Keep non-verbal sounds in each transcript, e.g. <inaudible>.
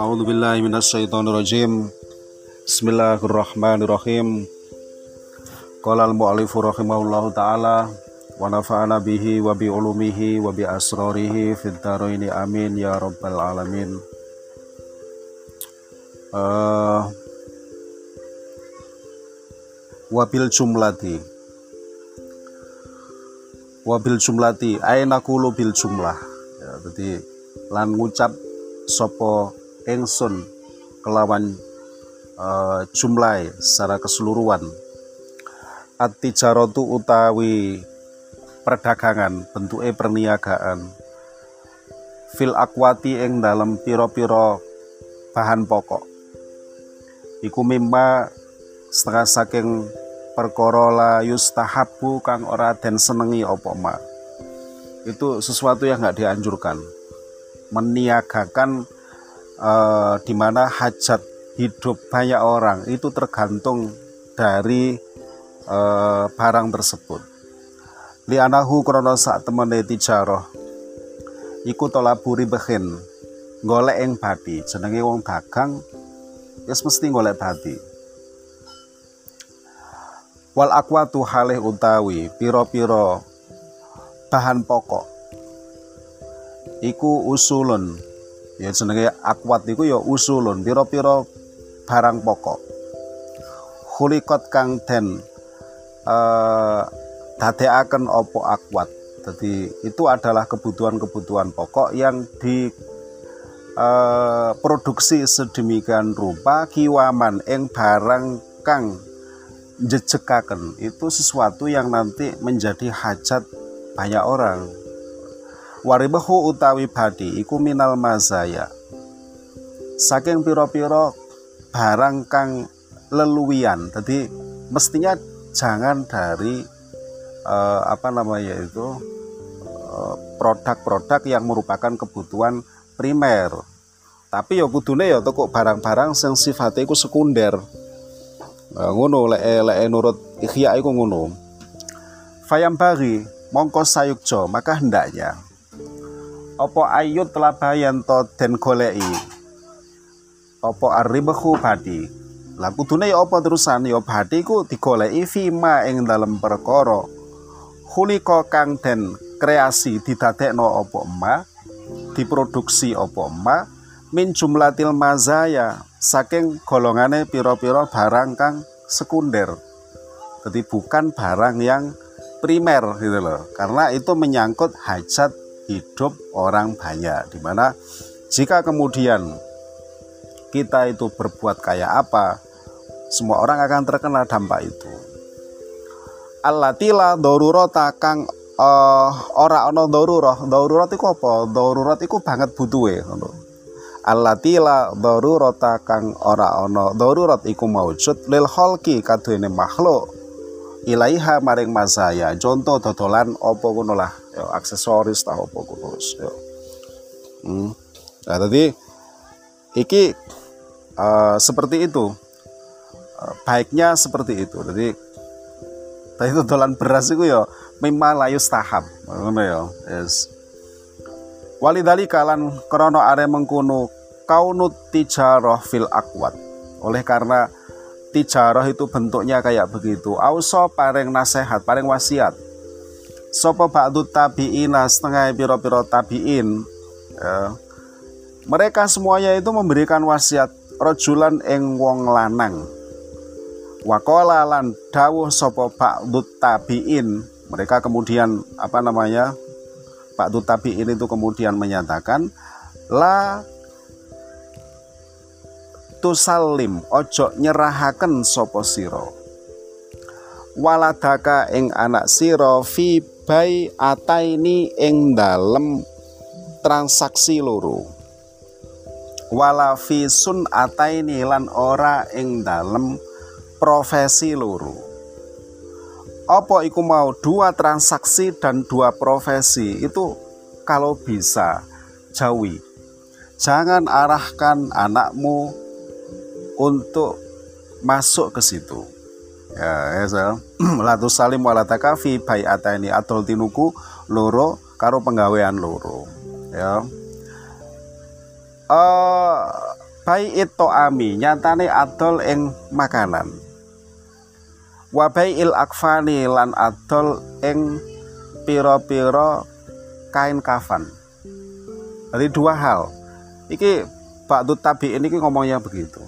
A'udzu billahi minasyaitonir rajim. Bismillahirrahmanirrahim. Qala al-mu'allifu rahimahullahu taala wa nafa'ana bihi wa bi ulumihi wa bi asrarihi fid dharaini amin ya rabbal alamin. Uh, wabil jumlati wabil jumlati aina kulu bil jumlah. Ya, jadi lan ngucap sopo engsun kelawan uh, jumlah secara keseluruhan. Atijaratu utawi perdagangan bentuke perniagaan. Fil akwati ing dalam piro-piro bahan pokok. Iku mimma setengah saking perkara la yustahabu kang ora den senengi opo ma? Itu sesuatu yang nggak dianjurkan. Meniagakan uh, di mana hajat hidup banyak orang itu tergantung dari uh, barang tersebut. Lianahu krono sak temene tijaroh. Iku tolaburi behin. Golek ing bati. Jenenge wong dagang wis mesti golek bati wal akwatu halih utawi piro-piro bahan pokok. Iku usulun. Ya jenenge akwat iku ya usulun pira-pira barang pokok. Khuliqat kang den uh, dadekaken opo akwat. Jadi itu adalah kebutuhan-kebutuhan pokok yang di uh, produksi sedemikian rupa kiwaman eng barang kang jejekaken. Itu sesuatu yang nanti menjadi hajat banyak orang. Waribahu utawi badi iku minal mazaya. Saking piro-piro barang kang leluwian. Jadi mestinya jangan dari uh, apa namanya itu eh, produk-produk yang merupakan kebutuhan primer. Tapi ya kudune ya toko barang-barang yang sifatnya itu sekunder ngono lek lek nurut ikhya iku ngono. Fayam bagi mongko sayukjo maka hendaknya. Opo ayut bayan to den golei opo arribahu badi? Lah kudune ya apa terusan? Ya badi ku digoleki fima ing dalem perkara. Hulika kang den kreasi didadekno opo emak? Diproduksi opo emak? Min jumlatil mazaya saking golongane piro-piro barang kang sekunder. Jadi bukan barang yang primer gitu loh. Karena itu menyangkut hajat hidup orang banyak. Di mana jika kemudian kita itu berbuat kayak apa semua orang akan terkena dampak itu. Alatila dorurota kang uh, ora ono darurat darurat itu apa? Darurat itu banget ngono alatila darurata kang ora ono darurat iku maujud lil khalqi kaduene makhluk. Ilaiha maring masaya contoh dodolan opo ngono lah. Yo aksesoris tau opo ngono yo hmm. nah tadi iki uh, seperti itu. Uh, baiknya seperti itu. Jadi tadi dodolan beras itu yo memang layu tahap ngono yo yes walidali kalan krono are mengkuno kaunut tijaroh fil akwat. Oleh karena tijarah itu bentuknya kayak begitu. Auso paring nasihat paring wasiat. Sopo ba'du tabi'ina setengah piro-piro tabi'in ya. mereka semuanya itu memberikan wasiat rojulan eng wong lanang. Wakola lan dawuh sopo ba'du tabi'in mereka kemudian apa namanya ba'du tabi'in itu kemudian menyatakan la tusalim ojo nyerahaken sopo siro waladaka ing anak siro fi bai ataini ing dalem transaksi loro. Wala fi sun ataini lan ora ing dalem profesi loro apa iku mau dua transaksi dan dua profesi? Itu kalau bisa jauhi. Jangan arahkan anakmu untuk masuk ke situ. Ya ya <clears throat> latu salim walataka fi ini atol tinuku loro karo penggawean loro. Ya. Eh bai itu ami nyatane adol ing makanan wabai il akfani lan adol ing piro-piro kain kafan. Dari dua hal. Iki Ba'du tabi ini ngomongnya begitu.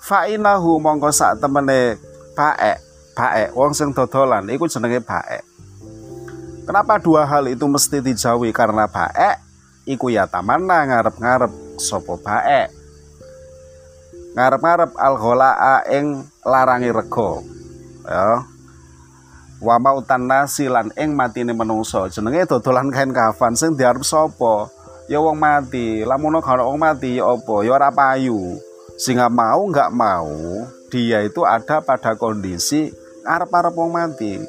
Fa'inahu mongko sak temene baek baek wong sing dodolan iku jenenge baek. Kenapa dua hal itu mesti dijauhi? Karena baek iku ya tamana ngarep-ngarep sopo baek. Ngarep-ngarep algholaa ing larangi rego ya. Wa mautan nasi lan ing matine menungso. Jenenge dodolan kain kafan sing diarep sapa? Ya wong mati. Lamun kalau wong mati ya apa? Ya ora payu. Sehingga mau nggak mau. Dia itu ada pada kondisi arep-arep wong mati.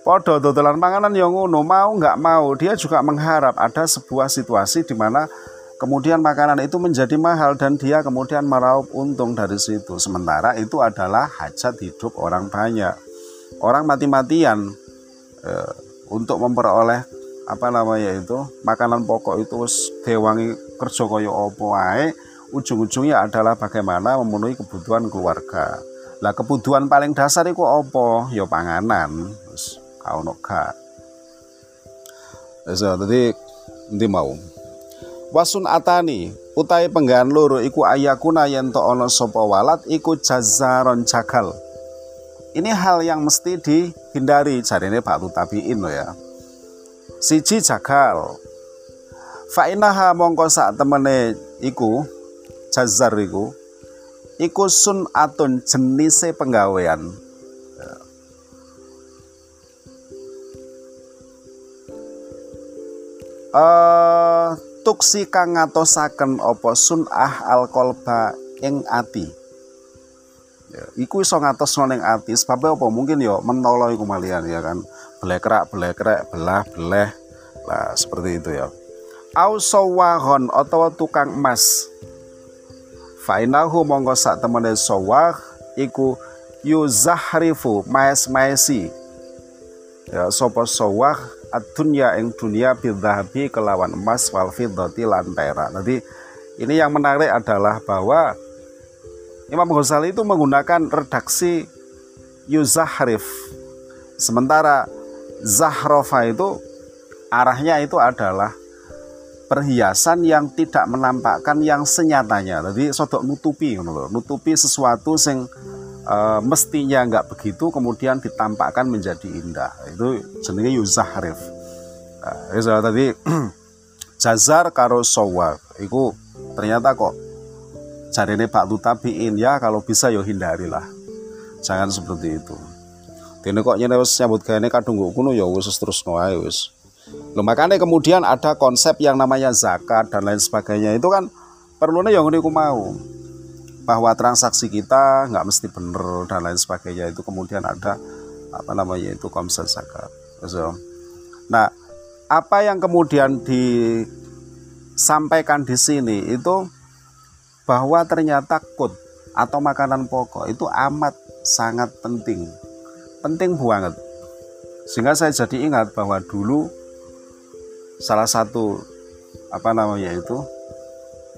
Podo dodolan panganan yang ngono. Mau nggak mau dia juga mengharap ada sebuah situasi di mana kemudian makanan itu menjadi mahal dan dia kemudian meraup untung dari situ. Sementara itu adalah hajat hidup orang banyak. Orang mati-matian eh, untuk memperoleh apa namanya itu makanan pokok itu dewangi kerja kaya opo ae ujung-ujungnya adalah bagaimana memenuhi kebutuhan keluarga. Lah kebutuhan paling dasar itu opo ya panganan. Kau noka so, jadi nanti mau wasun atani utai penggalan loro iku ayakuna yen to ana sapa walat iku jazaron jagal. Ini hal yang mesti dihindari jarine Pak Tabiin loh ya. Siji jagal. Fa'inaha mongko sak temene iku jazar iku iku atun jenise penggawean. Uh, tuksi kang ngatosaken apa sunah alkolba ing ati? Ya, iku iso ngatos ning ati. Sebab apa? Mungkin ya mentolo iku malian ya kan? Belekrak belekrak belah beleh lah seperti itu ya. Au sawahon atau tukang emas. Fainahu monggo sak temene sawah iku yuzahrifu maes-maesi. Ya sapa sawah adunya ing dunia bidhabi kelawan emas wal fiddati lan perak. Nanti ini yang menarik adalah bahwa Imam Ghazali itu menggunakan redaksi yuzahrif. Sementara zahrofa itu arahnya itu adalah perhiasan yang tidak menampakkan yang senyatanya. Jadi sodok nutupi, nutupi sesuatu sing uh, mestinya nggak begitu, kemudian ditampakkan menjadi indah. Itu jenenge yuzahrif. Nah, itu tadi <clears throat> jazar karo sawab, itu ternyata kok ini Pak Tutabiin ya kalau bisa yo ya hindarilah. Jangan seperti itu. Dene kok nyene wis nyambut gawe kadung kuno ya wis terus wae wis. Makanya kemudian ada konsep yang namanya zakat dan lain sebagainya itu kan perlunya yang ini mau bahwa transaksi kita nggak mesti benar dan lain sebagainya. Itu kemudian ada apa namanya itu konsep zakat. So, nah apa yang kemudian disampaikan di sini itu bahwa ternyata kut atau makanan pokok itu amat sangat penting. Penting banget. Sehingga saya jadi ingat bahwa dulu salah satu apa namanya itu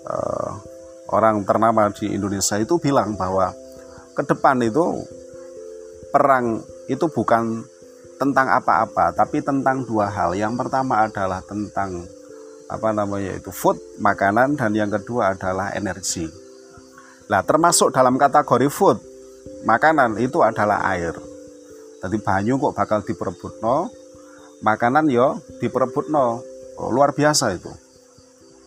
uh, orang ternama di Indonesia itu bilang bahwa ke depan itu perang itu bukan tentang apa-apa tapi tentang dua hal. Yang pertama adalah tentang apa namanya itu food makanan dan yang kedua adalah energi. Nah termasuk dalam kategori food makanan itu adalah air. Jadi banyu kok bakal diperebut no makanan yo diperebut no Oh, luar biasa itu.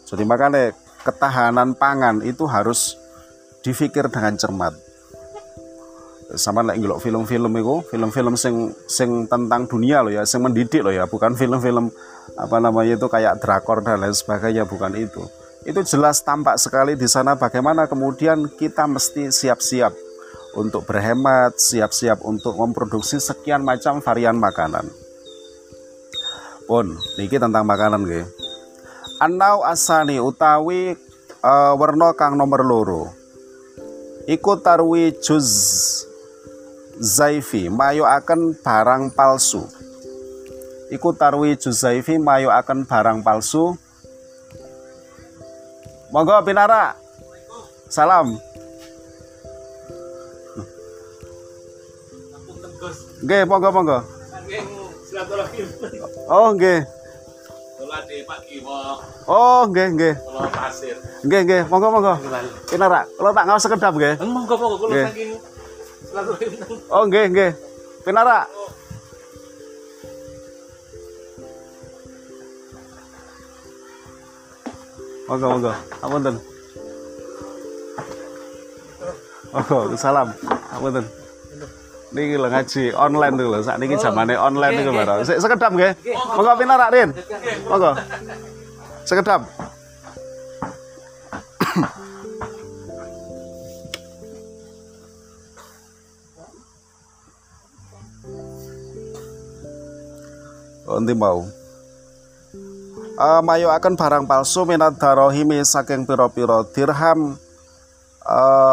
Jadi makanya ketahanan pangan itu harus difikir dengan cermat. Sama lagi ngelok film-film itu, film-film sing sing tentang dunia loh ya, sing mendidik loh ya, bukan film-film apa namanya itu kayak drakor dan lain sebagainya, bukan itu. Itu jelas tampak sekali di sana bagaimana kemudian kita mesti siap-siap untuk berhemat, siap-siap untuk memproduksi sekian macam varian makanan pun niki tentang makanan nggih anau asani utawi uh, werna kang nomor loro. Iku tarwi juz zaifi mayo akan barang palsu. Iku tarwi juzaifi mayu akan barang palsu. Monggo pinara salam. Nggih, monggo monggo. Oh, nggih. Oh, nggih, nggih. pasir. Nggih, nggih, monggo monggo. Pinara, kula tak ngaos sekedap nggih. Monggo monggo kula saking. Oh, nggih, nggih. Pinara. Monggo, monggo. Apunten. Monggo, salam. Apunten. Niki lho ngaji online lho, sak niki zamane online niku lho. Sik sekedap nggih. Monggo pinarak Rin. Monggo. Sekedap. Oh, Nanti mau. Eh mayu akan barang palsu minat darohimi saking piro-piro dirham eh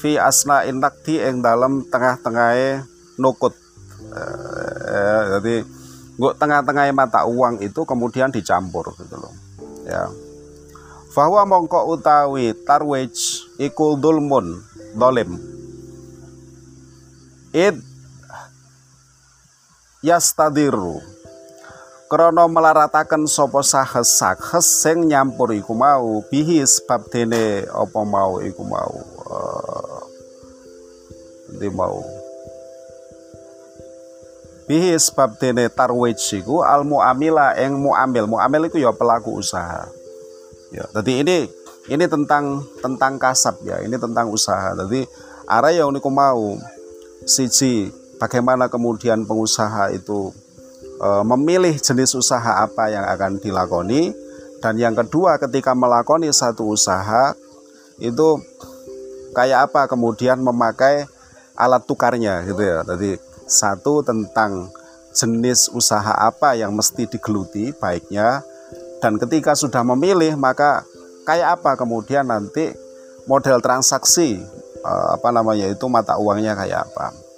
fi asna inakti ing dalam tengah-tengahe nukut. Eh, jadi nggo tengah-tengahe mata uang itu kemudian dicampur gitu loh ya. Bahwa mongko utawi tarwej iku dulmun dolim id yastadiru. Krana melarataken sapa sahes sahes sing nyampur iku mau bihi sebab dene apa mau iku mau endi mau. Bihi sebab dene tarwej iku al muamila ing muamil. Muamil iku ya pelaku usaha. Ya jadi ini ini tentang tentang kasab ya ini tentang usaha. Jadi arah yang niku mau siji bagaimana kemudian pengusaha itu e, memilih jenis usaha apa yang akan dilakoni. Dan yang kedua ketika melakoni satu usaha itu kayak apa kemudian memakai alat tukarnya gitu ya jadi satu tentang jenis usaha apa yang mesti digeluti baiknya dan ketika sudah memilih maka kayak apa kemudian nanti model transaksi eh, apa namanya itu mata uangnya kayak apa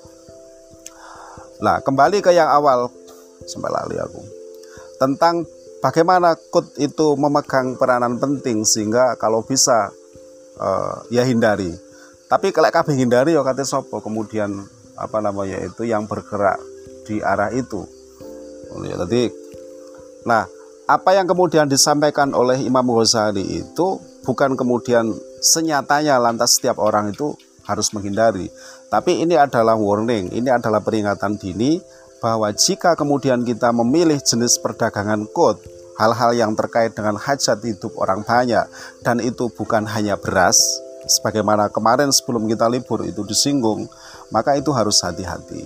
Nah, kembali ke yang awal sampai lali aku. Tentang bagaimana kut itu memegang peranan penting sehingga kalau bisa eh, ya hindari. Tapi kalau kabeh hindari ya sopo kemudian apa namanya itu yang bergerak di arah itu. Ya, nah, apa yang kemudian disampaikan oleh Imam Ghazali itu bukan kemudian senyatanya lantas setiap orang itu harus menghindari. Tapi ini adalah warning, ini adalah peringatan dini bahwa jika kemudian kita memilih jenis perdagangan kod, hal-hal yang terkait dengan hajat hidup orang banyak dan itu bukan hanya beras, sebagaimana kemarin sebelum kita libur itu disinggung, maka itu harus hati-hati.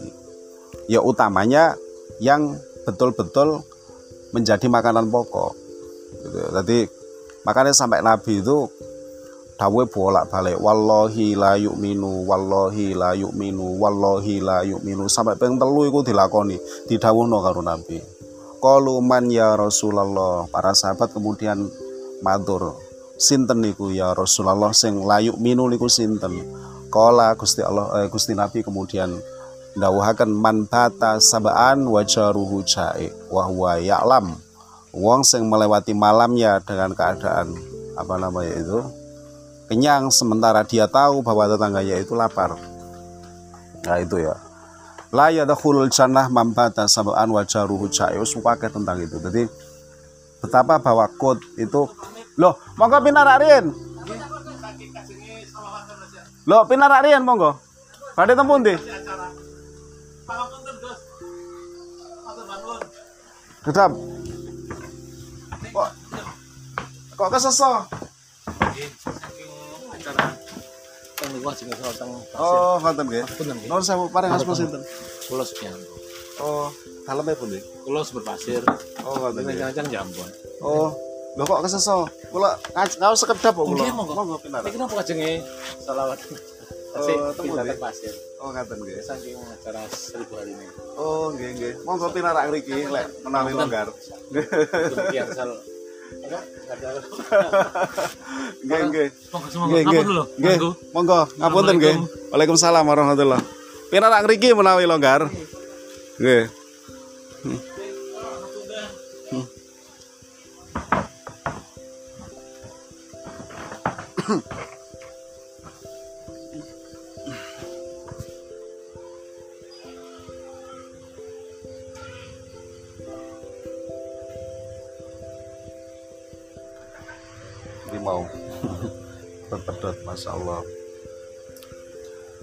Ya utamanya yang betul-betul menjadi makanan pokok. Gitu. Jadi makanya sampai Nabi itu dawe bolak balik wallahi la yu'minu wallahi la yu'minu wallahi la yu'minu sampai ping telu iku dilakoni didhawuhno karo Nabi qalu man ya Rasulullah para sahabat kemudian matur sinten niku ya Rasulullah sing la yu'minu niku sinten Kala Gusti Allah eh, Gusti Nabi kemudian ndawuhaken man bata sabaan wajaruhu jae wa huwa ya'lam wong sing melewati malamnya dengan keadaan apa namanya itu kenyang sementara dia tahu bahwa tetangganya itu lapar. Nah itu ya. La yadkhulul jannah man bata sab'an wa jaruhu ja'us pakai tentang itu. Jadi betapa bahwa kod itu loh monggo pinararin. Loh pinararin monggo. Badhe tempun ndi? Kedap. Kok kok keseso? Oh, ngoten nggih. Nuwun sewu paring asma sinten? Kula. Oh, daleme pundi? Kula sumber pasir. Oh, ngoten nggih. Jangan-jangan Jambon. Oh, lho kok keseso? Kula ngaos sekedap kok kula. Monggo. Monggo pinar. Niki napa ajenge selawat. Oh, temu pasir. Oh, ngaten nggih. Saking acara seribu hari ini. Oh, nggih nggih. Monggo pinarak mriki lek menawi longgar. Demikian sal. Nggih nggih. Monggo semoga Nggih dulu. Nggih. Monggo, ngapunten nggih. Waalaikumsalam warahmatullah. Pinarak mriki menawi longgar. Nggih. Rimau pedot masya Allah.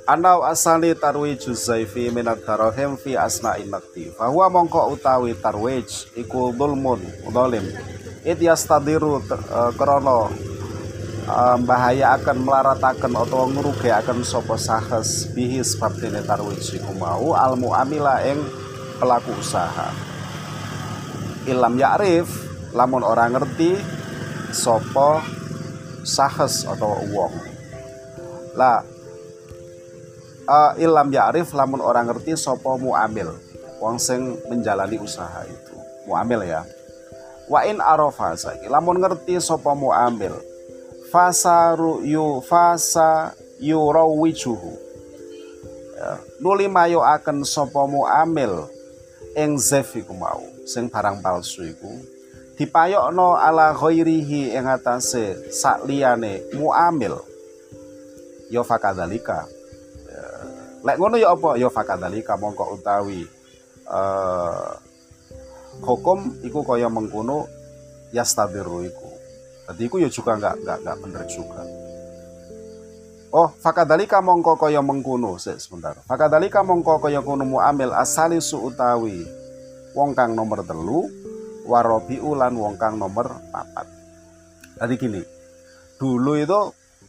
Anau asali tarwij zaifi minat darahim fi asna'in nakti. Fahuwa mongko utawi tarwij iku dulmun udolim It yastadiru uh, krono bahaya akan melaratakan atau ngerugi akan sopo sahes bihi sebab dene tarwij iku mau al muamila ing pelaku usaha. Ilam ya'rif lamun orang ngerti sopo sahes atau wong. Lah uh, ilam ya'rif lamun orang ngerti sopo muamil wong sing menjalani usaha itu. Muamil ya. Wa in arafa saiki lamun ngerti sopo muamil fasa yu fasa yurawijuhu ya, nuli mayo akan sopo muamil ing zef mau sing barang palsu iku. Dipayokno ala ghairihi ing atase sakliyane muamil ya fakadzalika. Ya, lek ngono ya apa? Ya fakadzalika mongko utawi uh, hukum iku kaya mengkono yastabiru iku Jadi iku ya juga enggak enggak enggak bener juga. Oh, fakadalika mongko kaya mengkono, sik sebentar. Fakadalika mongko kaya kono muamil asali su utawi wong kang nomor telu warobi ulan wong kang nomor papat. Jadi gini, dulu itu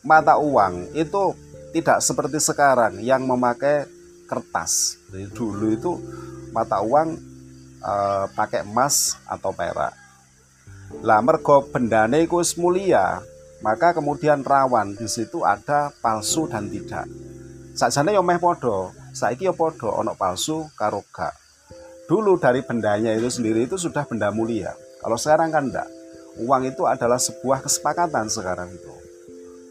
mata uang itu tidak seperti sekarang yang memakai kertas. Jadi dulu itu mata uang eh, pakai emas atau perak. Lah mergo bendane iku mulia, maka kemudian rawan di situ ada palsu dan tidak. Sakjane yo meh padha, saiki yo padha ana palsu karo gak. Dulu dari bendanya itu sendiri itu sudah benda mulia. Kalau sekarang kan enggak. Uang itu adalah sebuah kesepakatan sekarang itu.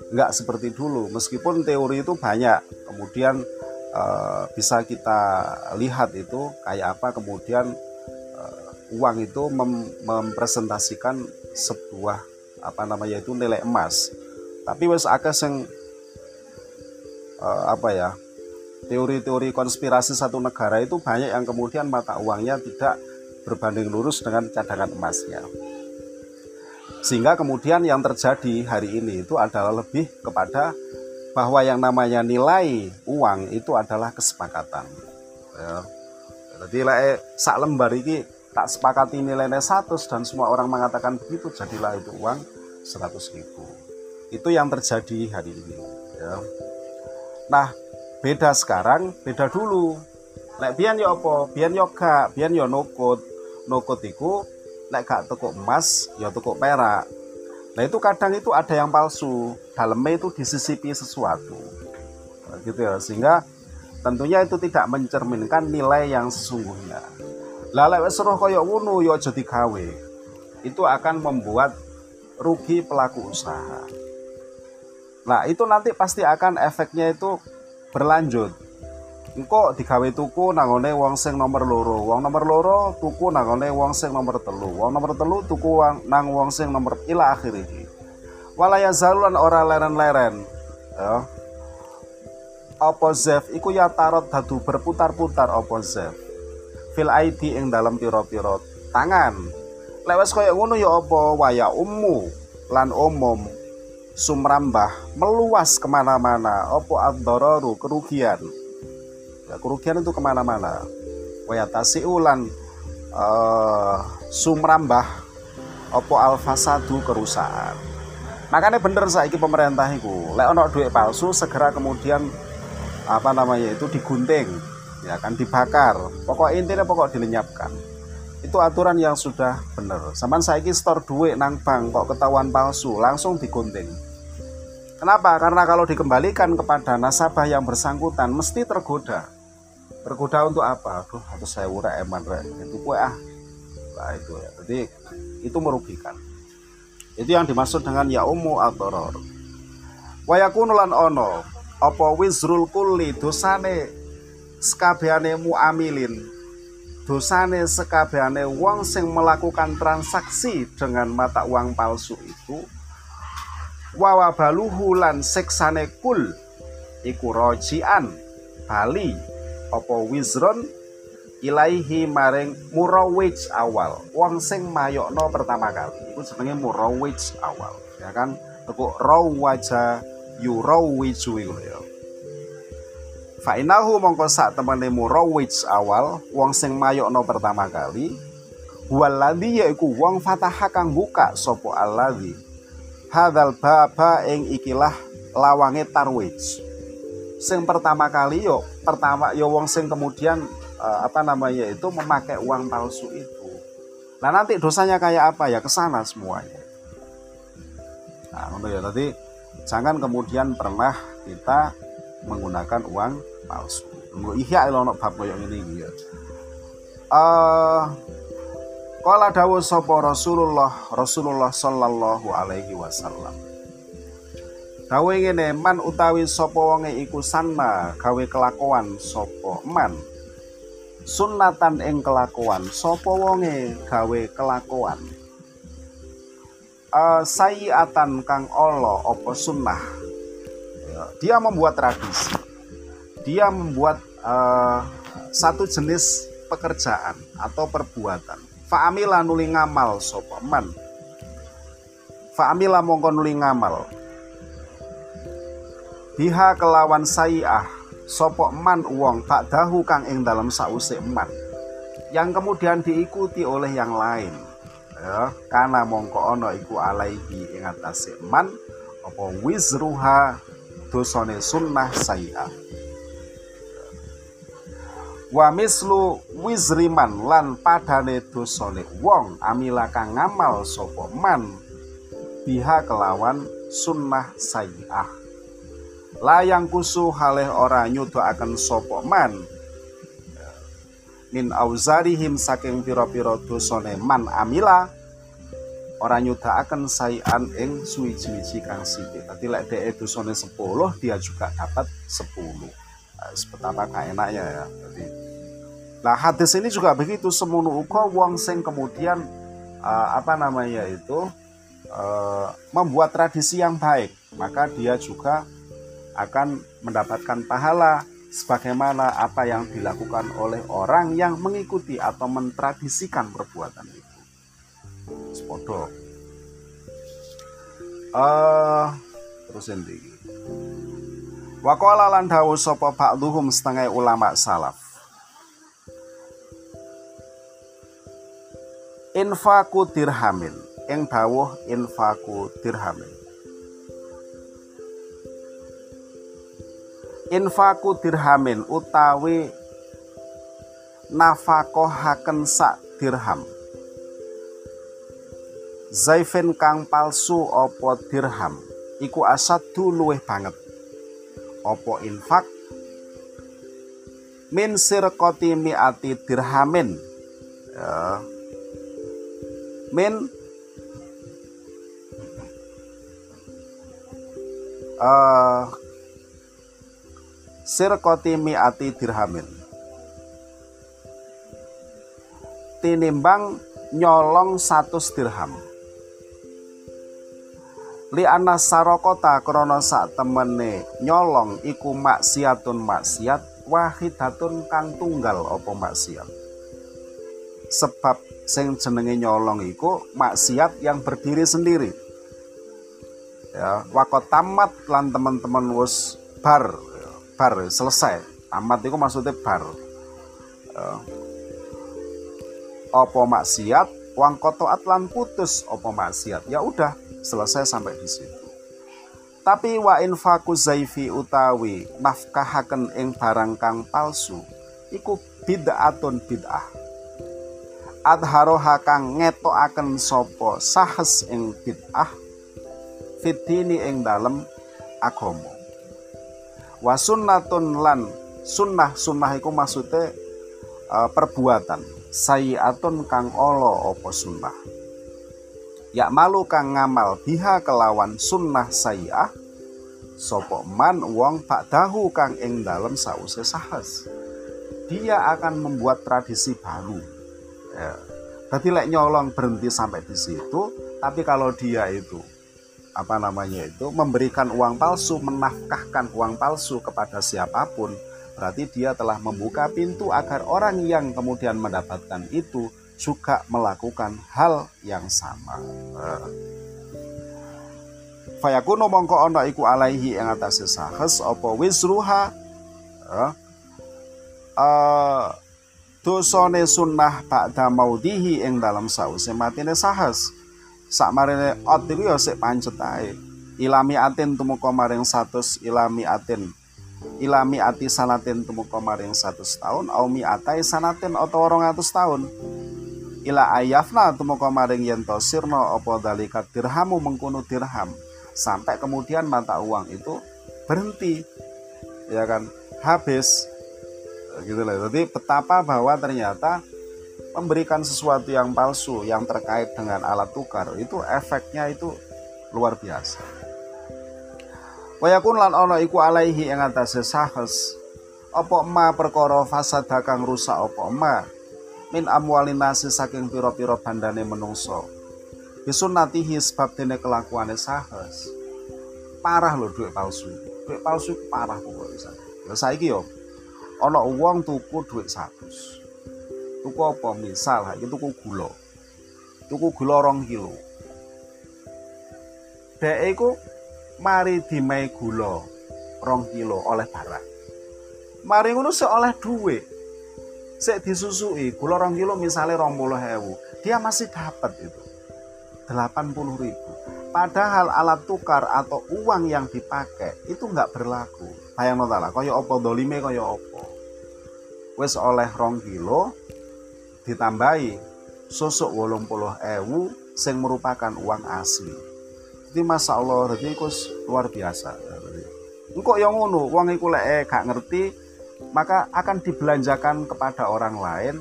Enggak seperti dulu, meskipun teori itu banyak. Kemudian eh, bisa kita lihat itu kayak apa kemudian uang itu mem- mempresentasikan sebuah apa namanya itu nilai emas. Tapi wes akeh sing eh, apa ya? Teori-teori konspirasi satu negara itu banyak yang kemudian mata uangnya tidak berbanding lurus dengan cadangan emasnya. Sehingga kemudian yang terjadi hari ini itu adalah lebih kepada bahwa yang namanya nilai uang itu adalah kesepakatan. Ya. Jadi lek sak lembar ini tak sepakati nilainya 100 dan semua orang mengatakan begitu jadilah itu uang 100 ribu. Itu yang terjadi hari ini ya. nah beda sekarang beda dulu. Lek biyen yo apa? Biyen yo gak biyen yo nukut. Nukut iku lek gak tukuk emas ya tukuk perak. Nah itu kadang itu ada yang palsu. Dalamnya itu disisipi sesuatu. Nah, gitu ya. Sehingga tentunya itu tidak mencerminkan nilai yang sesungguhnya lah lek wis roh kaya ngono ya aja digawe. Itu akan membuat rugi pelaku usaha. Nah, itu nanti pasti akan efeknya itu berlanjut. Engko digawe tuku nangone wong sing nomor loro, wong nomor loro tuku nangone wong sing nomor telu, wong nomor telu tuku wong nang wong sing nomor ila akhirih. Walaya zalulan ora leren-leren. Ya. Apa zef iku ya tarot dadu berputar-putar apa zef fil ID ing dalam piro-piro tangan. Lewes kaya ngono ya apa waya ummu lan umum sumrambah meluas ke mana-mana apa ad-dararu kerugian. Ya, kerugian itu ke mana-mana. Waya tasiulan uh, sumrambah apa alfasadu kerusakan. Makanya bener saiki pemerintah itu, lek duit palsu segera kemudian apa namanya itu digunting ya kan dibakar. Pokok intinya pokok dilenyapkan. Itu aturan yang sudah benar. Zaman saiki store duit nang bank kok ketahuan palsu langsung digunting. Kenapa? Karena kalau dikembalikan kepada nasabah yang bersangkutan mesti tergoda. Tergoda untuk apa? Aduh atau saya ura eman rek. Itu kue ah. Nah itu ya. Jadi itu merugikan. Itu yang dimaksud dengan ya umu atoror wayakunulan ono apa wizrul kulli dosane sekabehane muamilin. Dosane sekabehane wong sing melakukan transaksi dengan mata uang palsu itu wawabaluhu lan siksane kul iku rojian bali apa wizron ilaihi maring murawij awal. Wong sing mayokno pertama kali itu jenenge murawij awal ya kan? Tekuk rawaja yurawiju iku ya Fa'inahu mongko sak temene murawij awal wong sing mayokno pertama kali waladhi yaiku wong fataha kang buka sapa alladhi. Hadzal baba ing ikilah lawange tarwij. Sing pertama kali yo pertama yo wong sing kemudian uh, apa namanya itu memakai uang palsu itu. Nah nanti dosanya kayak apa? Ya ke sana semuanya. Nah ya. Tadi jangan kemudian pernah kita menggunakan uang palsu. Tunggu ihya ono bab koyo ngene iki ya. Eh Kala dawuh sapa Rasulullah Rasulullah sallallahu alaihi wasallam. Dawuh ngene man utawi sapa wonge iku sanna gawe kelakuan sapa man. Sunnatan ing kelakuan sapa wonge gawe kelakuan. Uh, sayiatan kang Allah apa sunnah ya, dia membuat tradisi dia membuat uh, satu jenis pekerjaan atau perbuatan. Fa'amila nuli ngamal sapa man. Fa'amila mongko nuli ngamal. Biha kelawan sayiah sapa man wong ba'dahu kang ing dalam sause man. Yang kemudian diikuti oleh yang lain. Ya, karena mongko ono iku alaihi ing atase man apa wizruha dosane sunnah sayiah wa mislu wizriman lan padane dosane wong amila kang ngamal sapa man biha kelawan sunnah sayi'ah layang kusu haleh ora nyudoaken sapa man min auzarihim saking pira-pira dosane man amila ora nyudahaken sayan ing suwi-wiji kang sithik. Dadi lek dhek dosane 10 dia juga dapat 10. Nah, betapa enaknya ya. Jadi Nah hadis ini juga begitu semono uga wong sing kemudian uh, apa namanya itu uh, membuat tradisi yang baik maka dia juga akan mendapatkan pahala sebagaimana apa yang dilakukan oleh orang yang mengikuti atau mentradisikan perbuatan itu. Sepodo. Uh, terus ini. Wakola lan dawuh sapa ba'dhum setengah ulama salaf. infaku dirhamin. Ing dawuh infaku dirhamin. Infaku dirhamin utawi nafakohaken sak dirham. Zaifin kang palsu opo dirham? Iku asadu luweh banget opo infak? Min sirkoti miati dirhamin. Ya. Min uh, sirkoti miati dirhamin. Tinimbang nyolong satu dirham li anas sarokota krono sak temene nyolong iku maksiatun maksiat wahidatun kang tunggal opo maksiat sebab sing jenenge nyolong iku maksiat yang berdiri sendiri. Ya, wakot tamat lan teman-teman wis bar, ya, bar selesai. Tamat itu maksudnya bar. Ya. Apa maksiat, wang kotoat lan putus apa maksiat. Ya udah, selesai sampai di situ. Tapi wa infaku zaifi utawi nafkahaken ing barang kang palsu iku bid'atun bid'ah adharoha kang ngetokaken sapa sahes ing bid'ah fitini ing dalem agama wa sunnatun lan sunnah sunnah iku maksude uh, perbuatan sayiatun kang olo apa sunnah ya malu kang ngamal biha kelawan sunnah sayiah sapa man wong ba'dahu kang ing dalem sause sahes dia akan membuat tradisi baru. Ya. Jadi lek nyolong berhenti sampai di situ, tapi kalau dia itu apa namanya itu memberikan uang palsu, menafkahkan uang palsu kepada siapa pun, berarti dia telah membuka pintu agar orang yang kemudian mendapatkan itu juga melakukan hal yang sama. Eh. Fayakunu mongko ana iku alaihi ing atase sahes apa? Wisruha uh, uh, dosane sunnah ba'da maudihi ing dalam sause matine sahes sakmarine ot iku ya sik ilami atin tumeka maring 100 ilami atin ilami ati sanatin tumeka maring 100 tahun au mi atai sanatin utawa 200 tahun. Ila ayafna tumeka maring yen to sirna apa dalika dirhamu mengkono dirham. Sampai kemudian mata uang itu berhenti. Ya kan? Habis. Gitu lah. Jadi betapa bahwa ternyata memberikan sesuatu yang palsu yang terkait dengan alat tukar itu efeknya itu luar biasa Wayakun lan ono iku alaihi yang atase sahes apa ma perkara fasada kang rusak apa ma? Min amwalin nasi saking piro-piro bandane menungso. Bisunatihi sebab dene kelakuane sahes parah loh duit palsu. Duit palsu parah pokoknya ya saiki yo ana uang tuku duit 100 tuku apa? Misal iki tuku gula. Tuku gula rong kilo. Dek iku mari dimai gula rong kilo oleh barang mari ngono oleh duit sik disusui gula rong kilo misalnya rong puluh hewu dia masih dapat itu 80 ribu. Padahal alat tukar atau uang yang dipakai itu nggak berlaku. Bayang notala, kaya opo dolime kaya opo. Wes oleh rong kilo ditambahi susuk wolong puluh ewu sing merupakan uang asli. Jadi masa Allah, jadi itu luar biasa. Engkau yang ngono, uang itu lek gak ngerti, maka akan dibelanjakan kepada orang lain.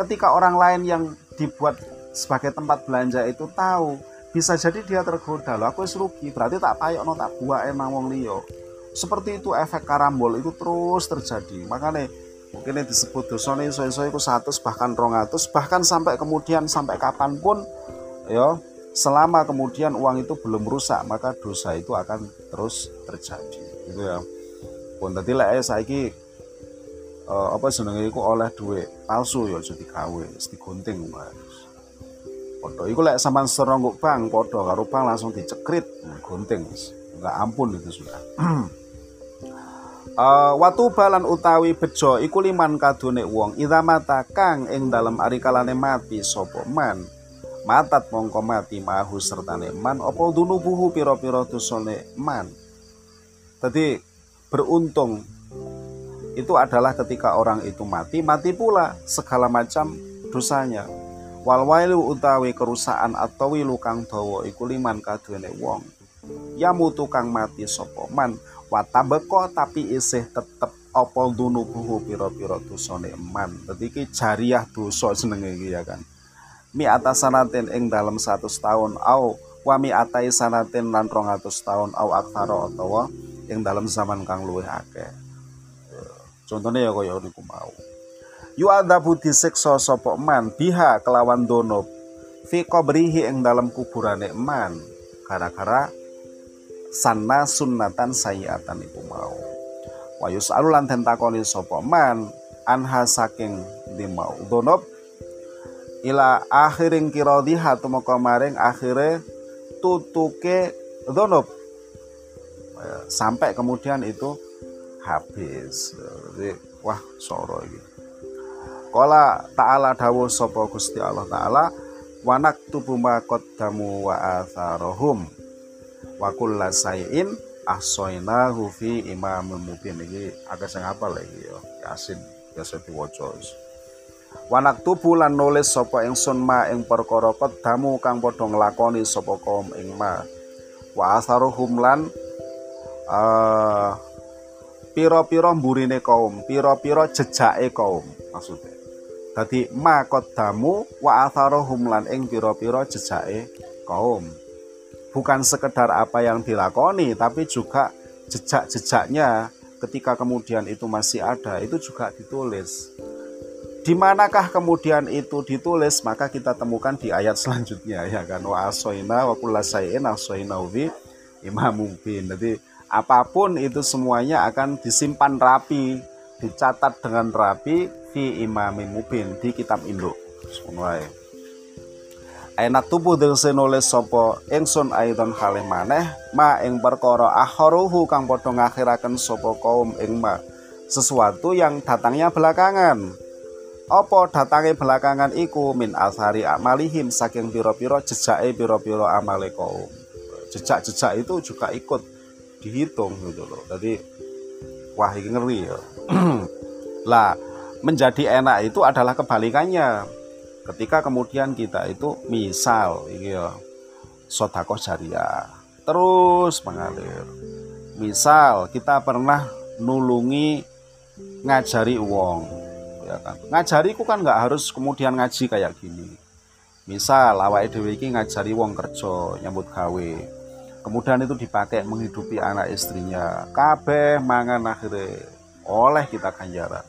Ketika orang lain yang dibuat sebagai tempat belanja itu tahu bisa jadi dia tergoda loh aku rugi berarti tak payok no tak buah emang wong liyo seperti itu efek karambol itu terus terjadi makanya mungkin yang disebut dosa nih soy soy itu satu bahkan rongatus bahkan sampai kemudian sampai kapan pun ya selama kemudian uang itu belum rusak maka dosa itu akan terus terjadi. Gitu ya. Pun tadi lah saya saiki uh, apa senengnya itu oleh duit palsu ya jadi gawe gunting mas. Podo iku lek sampean seronggok bang podo karo bang langsung dicekrit nah, gunting enggak ampun itu sudah. <clears throat> Uh, watu balan utawi bejo iku liman kadune wong. Ida mata kang ing dalam ari kalane mati sapa man matat mongko mati mahu sertane man. Apa dunubuhu pira-pira dosane man? Tadi beruntung itu adalah ketika orang itu mati mati pula segala macam dosanya. Wal wailu utawi kerusakan atau wilu kang dawa iku liman kaduwene wong. Ya mutu kang mati sapa man? Watabeko tapi isih tetep apa dunubuhu pira-pira dosane man. Dadi iki jariah dosa jenenge iki ya kan mi atasanatin ing dalam 100 tahun au wa mi atai sanatin lan 200 tahun au aksara utawa ing dalam zaman kang luwih akeh. Contohnya ya kaya niku mau. Yu adabu disiksa sapa man biha kelawan dono fi qabrihi ing dalam kuburane man gara-gara sana sunnatan sayiatan iku mau. Wa yusalu lan den takoni sapa man anha saking di mau donob ila akhiring kiradiha tumeka maring akhire tutuke donob sampai kemudian itu habis. Jadi wah soro gitu Kala ta'ala dawuh sapa Gusti Allah taala wa naktubu ma qaddamu wa atharohum wa kullu sayin ahsaynahu fi imamul mubin. Iki agak sing hafal iki ya. Yasin biasa diwaca wa naktubu lan nulis sapa ingsun ma ing perkara qaddamu kang padha nglakoni sapa kaum ing ma. Wa atharohum lan uh, pira-pira mburine kaum pira-pira jejake kaum maksudnya. Dadi makodamu wa atharohum lan ing pira-pira jejake kaum. Bukan sekedar apa yang dilakoni tapi juga jejak-jejaknya ketika kemudian itu masih ada itu juga ditulis di manakah kemudian itu ditulis? Maka kita temukan di ayat selanjutnya ya kan? Wa asoina wa kullasayin asoina wi imam jadi apa pun itu semuanya akan disimpan rapi dicatat dengan rapi fi imami mubin di kitab induk. Semuanya enak tubuh tegese nulis sapa ingsun aidon kalih maneh ma ing perkara akharuhu kang padha ngakhiraken sapa kaum ing ma. Sesuatu yang datangnya belakangan apa datange belakangan iku? Min asari amalihim saking pira-pira jejake pira-pira amale kaum. Jejak-jejak itu juga ikut dihitung gitu loh. Jadi wah ini ngeri ya. <clears throat> Lah menjadi enak itu adalah kebalikannya. Ketika kemudian kita itu misal ini ya sodako jariah terus mengalir. Misal kita pernah nulungi ngajari uang ya kan ngajari ku kan nggak harus kemudian ngaji kayak gini misal awak dhewe ngajari wong kerja nyambut gawe kemudian itu dipakai menghidupi anak istrinya kabeh mangan akhirnya oleh kita ganjaran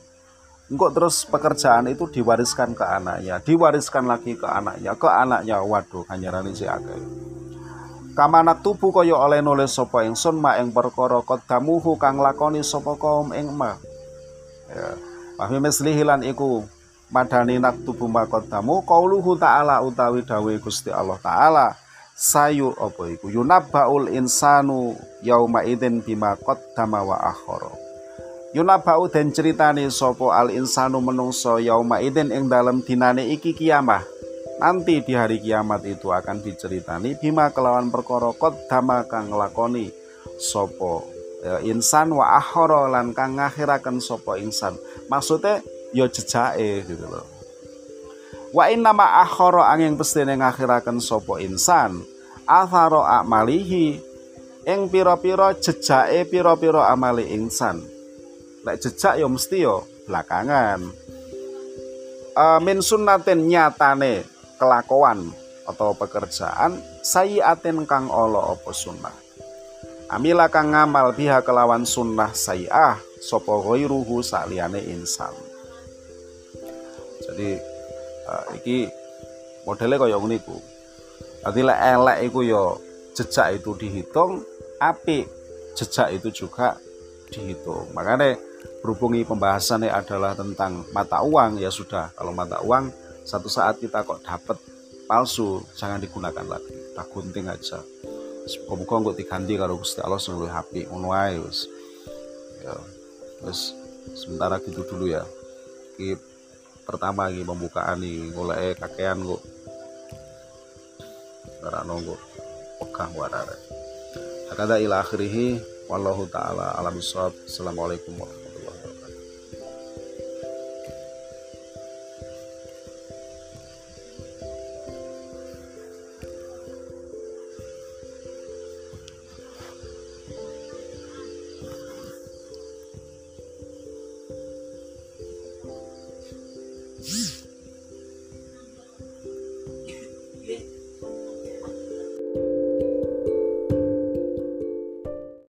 Engkau terus pekerjaan itu diwariskan ke anaknya, diwariskan lagi ke anaknya, ke anaknya. Waduh, ganjaran si akeh. Kamana tubuh kaya oleh nulis sapa ingsun ma ing perkara qaddamuhu kang lakoni sapa kaum ing ma. Ya. Wa mislihi lan iku madani tubuh ma qaddamu qauluhu ta'ala utawi dawe Gusti Allah taala sayu apa iku yunabbaul insanu yauma idzin bima qaddama wa akhara Yunabau dan ceritani sopo al insanu menungso yauma idin ing dalam dinane iki kiamah. Nanti di hari kiamat itu akan diceritani bima kelawan perkara dama kang lakoni sopo ya, insan wa akhara lan kang ngakhiraken sopo insan. Maksudnya yo ya jejake gitu loh. Wa inna ma akhara angin pestine ngakhiraken sopo insan? Atharo amalihi? Ing pira-pira jejake pira-pira amali insan? Lek jejak ya mesti ya belakangan. Uh, min sunnatin nyatane kelakuan atau pekerjaan sayiatin kang olo opo sunnah? Amila kang ngamal biha kelawan sunnah sayiah sopo ghairuhu saliyane insan jadi uh, iki modelnya kaya niku Dadi lek elek iku ya jejak itu dihitung, api jejak itu juga dihitung. Makanya berhubungi pembahasannya adalah tentang mata uang. Ya sudah kalau mata uang satu saat kita kok dapat palsu jangan digunakan lagi. Kita gunting aja. Nggak diganti kalau Gusti Allah sing luwih apik terus sementara gitu dulu ya. Ki pertama lagi pembukaan nih mulai kakean kok. Ora nunggu pegang warare. Hakada ila akhirih wallahu taala alam Assalamualaikum warahmatullahi